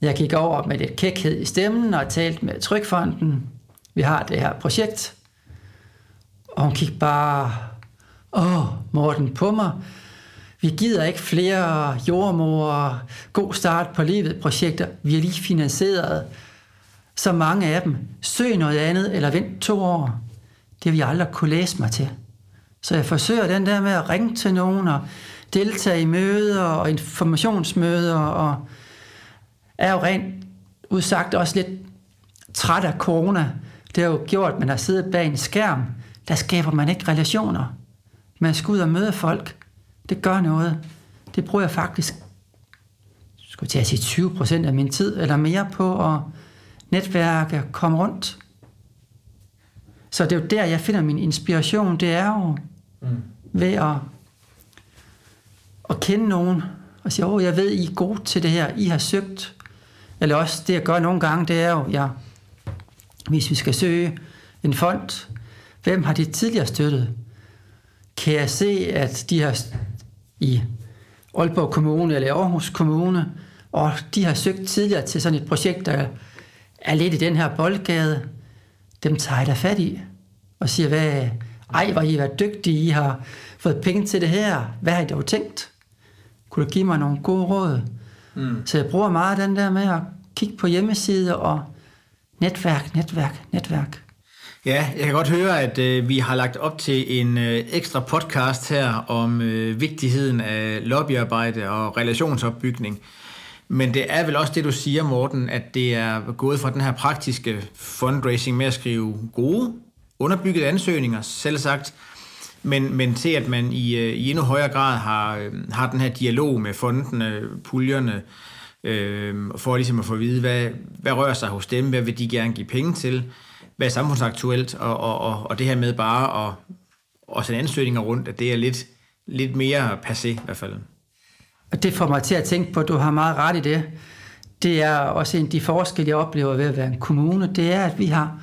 Jeg gik over med lidt kækhed i stemmen og talte med Trykfonden. Vi har det her projekt. Og hun kiggede bare, åh, Morten, på mig vi gider ikke flere jordmor, god start på livet projekter. Vi har lige finansieret så mange af dem. Søg noget andet, eller vent to år. Det har vi aldrig kunne læse mig til. Så jeg forsøger den der med at ringe til nogen og deltage i møder og informationsmøder og er jo rent udsagt også lidt træt af corona. Det har jo gjort, at man har siddet bag en skærm. Der skaber man ikke relationer. Man skal ud og møde folk. Det gør noget. Det bruger jeg faktisk skulle til at sige 20 procent af min tid eller mere på at netværke, komme rundt. Så det er jo der, jeg finder min inspiration. Det er jo mm. ved at, at kende nogen og sige, åh, jeg ved, I er gode til det her, I har søgt. Eller også det, jeg gør nogle gange, det er jo, ja, hvis vi skal søge en fond, hvem har de tidligere støttet? Kan jeg se, at de har i Aalborg Kommune eller Aarhus Kommune, og de har søgt tidligere til sådan et projekt, der er lidt i den her boldgade, dem tager jeg da fat i og siger, hvad, ej, hvor I været dygtige, I har fået penge til det her, hvad har I dog tænkt? Kunne du give mig nogle gode råd? Mm. Så jeg bruger meget den der med at kigge på hjemmesider og netværk, netværk, netværk. Ja, jeg kan godt høre, at øh, vi har lagt op til en øh, ekstra podcast her om øh, vigtigheden af lobbyarbejde og relationsopbygning. Men det er vel også det, du siger, Morten, at det er gået fra den her praktiske fundraising med at skrive gode, underbyggede ansøgninger, selv sagt, men, men til at man i, øh, i endnu højere grad har, øh, har den her dialog med fondene, puljerne, øh, for ligesom at få at vide, hvad, hvad rører sig hos dem, hvad vil de gerne give penge til, hvad er samfundsaktuelt, og, og, og, og det her med bare at, at sende ansøgninger rundt, at det er lidt, lidt mere passé i hvert fald. Og det får mig til at tænke på, at du har meget ret i det. Det er også en af de forskelle, jeg oplever ved at være en kommune, det er, at vi har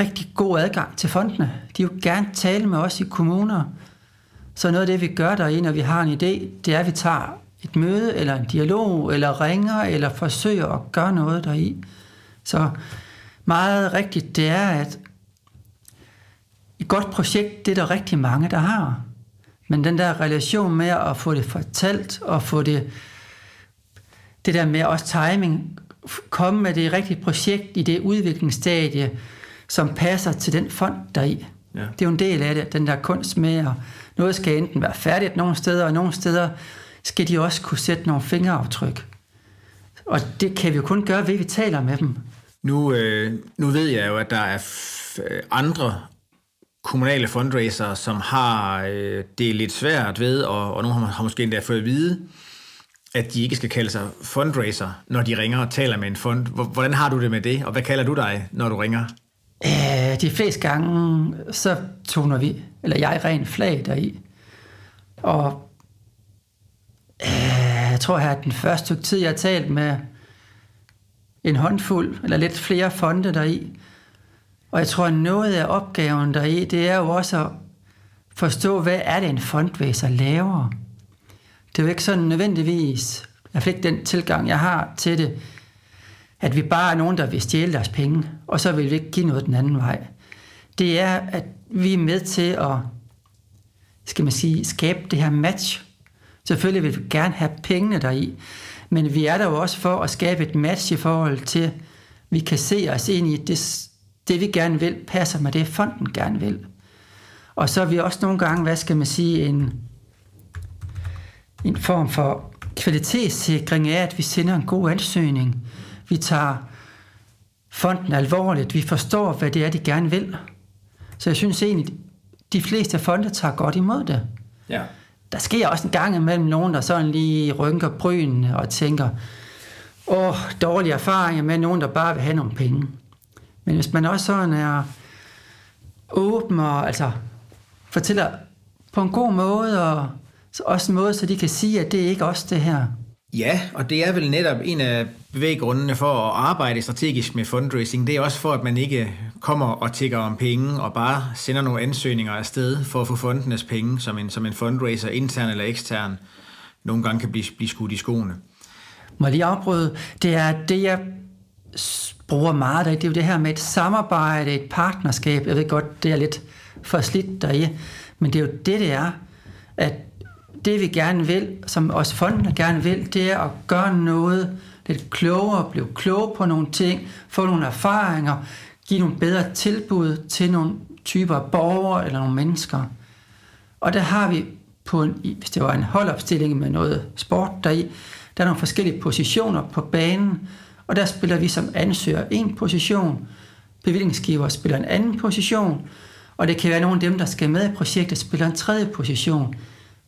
rigtig god adgang til fondene. De vil gerne tale med os i kommuner. Så noget af det, vi gør derinde, når vi har en idé, det er, at vi tager et møde, eller en dialog, eller ringer, eller forsøger at gøre noget deri. Så meget rigtigt, det er, at et godt projekt, det er der rigtig mange, der har. Men den der relation med at få det fortalt, og få det, det der med også timing, komme med det rigtige projekt i det udviklingsstadie, som passer til den fond, der i. Ja. Det er jo en del af det, den der kunst med, at noget skal enten være færdigt nogle steder, og nogle steder skal de også kunne sætte nogle fingeraftryk. Og det kan vi jo kun gøre ved, at vi taler med dem. Nu, øh, nu ved jeg jo, at der er øh, andre kommunale fundraiser, som har øh, det lidt svært ved, og, og nogle har, måske endda fået at vide, at de ikke skal kalde sig fundraiser, når de ringer og taler med en fond. Hvordan har du det med det, og hvad kalder du dig, når du ringer? Øh, de fleste gange, så toner vi, eller jeg rent flag deri. Og øh, jeg tror her, at den første stykke tid, jeg har talt med en håndfuld, eller lidt flere fonde deri, og jeg tror, at noget af opgaven deri, det er jo også at forstå, hvad er det, en fondvæser laver. Det er jo ikke sådan nødvendigvis, jeg fik den tilgang, jeg har til det, at vi bare er nogen, der vil stjæle deres penge, og så vil vi ikke give noget den anden vej. Det er, at vi er med til at, skal man sige, skabe det her match. Selvfølgelig vil vi gerne have pengene deri, men vi er der jo også for at skabe et match i forhold til, at vi kan se os ind i, det, det vi gerne vil, passer med det, fonden gerne vil. Og så er vi også nogle gange, hvad skal man sige, en, en form for kvalitetssikring af, at vi sender en god ansøgning, vi tager fonden alvorligt. Vi forstår, hvad det er, de gerne vil. Så jeg synes egentlig, de fleste fonde tager godt imod det. Ja. Der sker også en gang imellem nogen, der sådan lige rynker bryn og tænker, åh, dårlige erfaringer med nogen, der bare vil have nogle penge. Men hvis man også sådan er åben og altså fortæller på en god måde, og også en måde, så de kan sige, at det er ikke os det her. Ja, og det er vel netop en af bevæggrundene for at arbejde strategisk med fundraising. Det er også for, at man ikke kommer og tigger om penge og bare sender nogle ansøgninger afsted for at få fondenes penge, som en, som en fundraiser, intern eller ekstern, nogle gange kan blive, blive skudt i skoene. Må jeg lige afbryde? Det er det, jeg bruger meget af. Det er jo det her med et samarbejde, et partnerskab. Jeg ved godt, det er lidt for slidt deri, men det er jo det, det er. At det vi gerne vil, som også fonden gerne vil, det er at gøre noget lidt klogere, blive klog på nogle ting, få nogle erfaringer, give nogle bedre tilbud til nogle typer af borgere eller nogle mennesker. Og der har vi på en, hvis det var en holdopstilling med noget sport deri, der er nogle forskellige positioner på banen, og der spiller vi som ansøger en position, bevillingsgiver spiller en anden position, og det kan være nogle af dem, der skal med i projektet, spiller en tredje position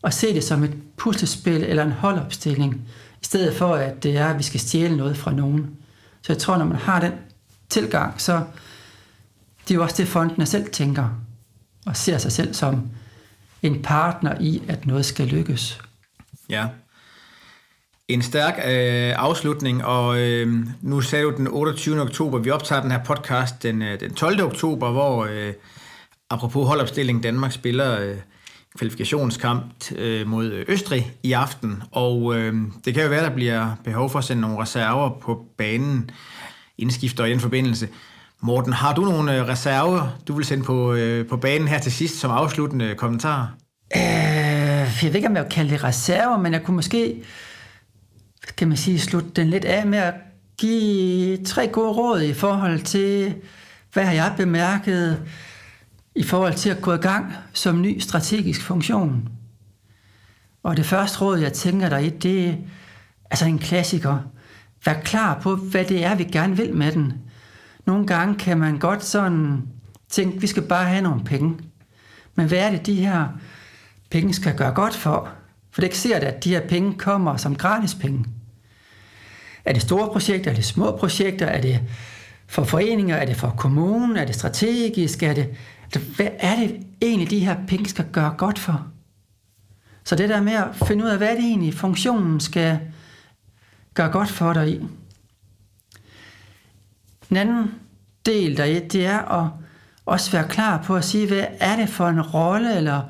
og se det som et puslespil eller en holdopstilling, i stedet for at det er, at vi skal stjæle noget fra nogen. Så jeg tror, når man har den tilgang, så det er jo også det, fondene selv tænker, og ser sig selv som en partner i, at noget skal lykkes. Ja. En stærk øh, afslutning, og øh, nu sagde du den 28. oktober, vi optager den her podcast den, øh, den 12. oktober, hvor øh, apropos holdopstilling, Danmark spiller øh, kvalifikationskamp øh, mod Østrig i aften, og øh, det kan jo være, der bliver behov for at sende nogle reserver på banen, indskifter i den forbindelse. Morten, har du nogle øh, reserver, du vil sende på, øh, på banen her til sidst som afsluttende kommentar? Øh, jeg ved ikke, om jeg vil kalde det reserver, men jeg kunne måske, kan man sige, slutte den lidt af med at give tre gode råd i forhold til, hvad har jeg bemærket i forhold til at gå i gang som ny strategisk funktion. Og det første råd, jeg tænker dig i, det er altså en klassiker. Vær klar på, hvad det er, vi gerne vil med den. Nogle gange kan man godt sådan tænke, vi skal bare have nogle penge. Men hvad er det, de her penge skal gøre godt for? For det ikke ser det, at de her penge kommer som gratis penge. Er det store projekter? Er det små projekter? Er det for foreninger? Er det for kommunen? Er det strategisk? Er det, altså, hvad er det egentlig, de her penge skal gøre godt for? Så det der med at finde ud af, hvad det egentlig funktionen skal gøre godt for dig i. Den anden del der det er at også være klar på at sige, hvad er det for en rolle, eller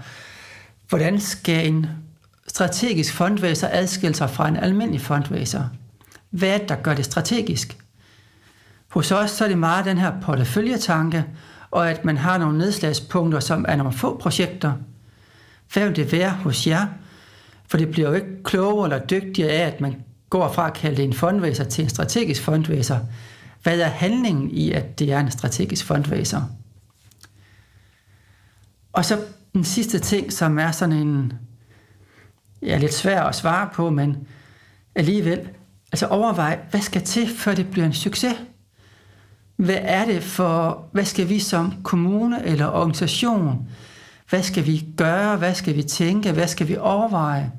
hvordan skal en strategisk fundraiser adskille sig fra en almindelig fundraiser? Hvad er det, der gør det strategisk? Hos os så er det meget den her porteføljetanke, og at man har nogle nedslagspunkter, som er nogle få projekter. Hvad vil det være hos jer? For det bliver jo ikke klogere eller dygtigere af, at man går fra at kalde det en fundraiser til en strategisk fundraiser. Hvad er handlingen i, at det er en strategisk fondvæser? Og så den sidste ting, som er sådan en, ja, lidt svær at svare på, men alligevel, altså overvej, hvad skal til, før det bliver en succes? Hvad er det for, hvad skal vi som kommune eller organisation, hvad skal vi gøre, hvad skal vi tænke, hvad skal vi overveje,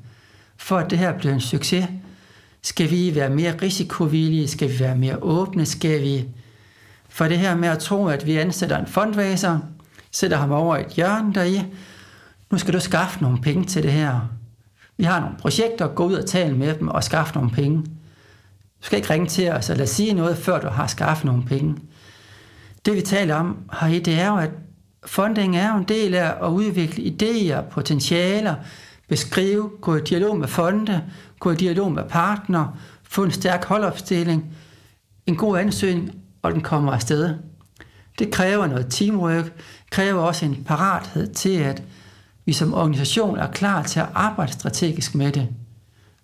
for at det her bliver en succes? Skal vi være mere risikovillige? Skal vi være mere åbne? Skal vi... For det her med at tro, at vi ansætter en fundraiser, sætter ham over et hjørne deri. Nu skal du skaffe nogle penge til det her. Vi har nogle projekter, gå ud og tale med dem og skaffe nogle penge. Du skal ikke ringe til os eller sige noget, før du har skaffet nogle penge. Det vi taler om her, det er jo, at funding er jo en del af at udvikle idéer, potentialer, beskrive, gå i dialog med fonde, gå i dialog med partner, få en stærk holdopstilling, en god ansøgning, og den kommer afsted. Det kræver noget teamwork, kræver også en parathed til, at vi som organisation er klar til at arbejde strategisk med det.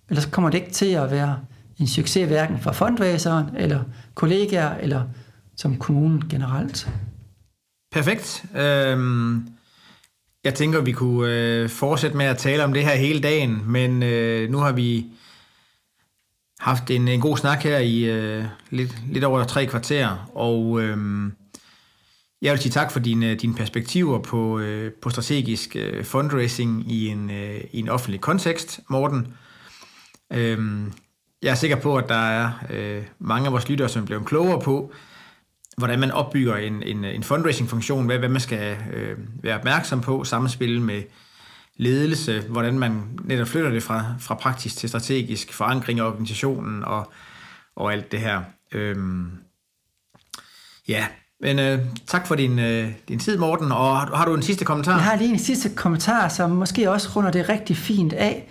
Ellers kommer det ikke til at være en succes hverken for fundraiseren, eller kollegaer, eller som kommunen generelt. Perfekt. Øhm, jeg tænker, vi kunne øh, fortsætte med at tale om det her hele dagen, men øh, nu har vi haft en, en god snak her i øh, lidt, lidt over tre kvarter, og øh, jeg vil sige tak for dine, dine perspektiver på, øh, på strategisk øh, fundraising i en, øh, i en offentlig kontekst, Morten. Øh, jeg er sikker på, at der er øh, mange af vores lyttere, som er blevet klogere på, hvordan man opbygger en, en, en fundraising-funktion, hvad, hvad man skal øh, være opmærksom på, samspil med ledelse, hvordan man netop flytter det fra, fra praktisk til strategisk, forankring af organisationen og, og alt det her. Øhm, ja, men øh, tak for din, øh, din tid, Morten. Og har, har du en sidste kommentar? Jeg har lige en sidste kommentar, som måske også runder det rigtig fint af.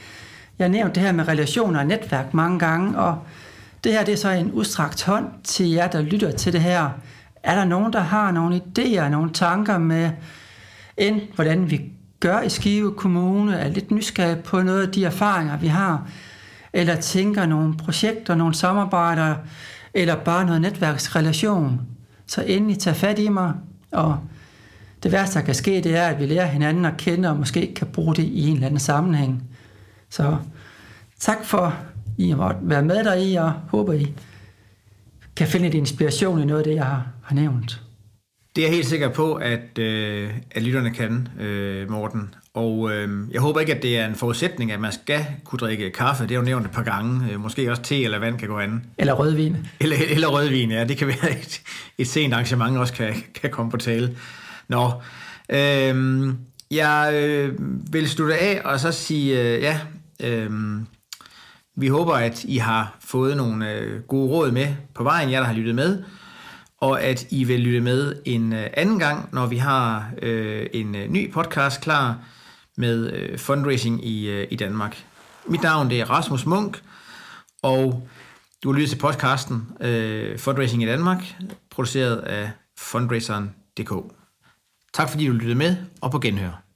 Jeg nævnte det her med relationer og netværk mange gange, og det her det er så en udstrakt hånd til jer, der lytter til det her. Er der nogen, der har nogle idéer, nogle tanker med, end hvordan vi gør i Skive Kommune, er lidt nysgerrig på noget af de erfaringer, vi har, eller tænker nogle projekter, nogle samarbejder, eller bare noget netværksrelation, så endelig tag fat i mig, og det værste, der kan ske, det er, at vi lærer hinanden at kende, og måske kan bruge det i en eller anden sammenhæng. Så tak for, I har været med der i, og håber, I kan finde lidt inspiration i noget af det, jeg har, har nævnt. Det er jeg helt sikker på, at, øh, at lytterne kan, øh, Morten. Og øh, jeg håber ikke, at det er en forudsætning, at man skal kunne drikke kaffe. Det er jo nævnt et par gange. Øh, måske også te eller vand kan gå an. Eller rødvin. Eller, eller rødvin, ja. Det kan være et, et sent arrangement også kan, kan komme på tale. Nå, øh, jeg øh, vil slutte af og så sige, øh, ja, øh, vi håber, at I har fået nogle øh, gode råd med på vejen, jer der har lyttet med, og at I vil lytte med en øh, anden gang, når vi har øh, en øh, ny podcast klar med øh, fundraising i, øh, i Danmark. Mit navn det er Rasmus Munk, og du lytter til podcasten øh, Fundraising i Danmark, produceret af fundraiseren.dk. Tak fordi du lyttede med, og på genhør.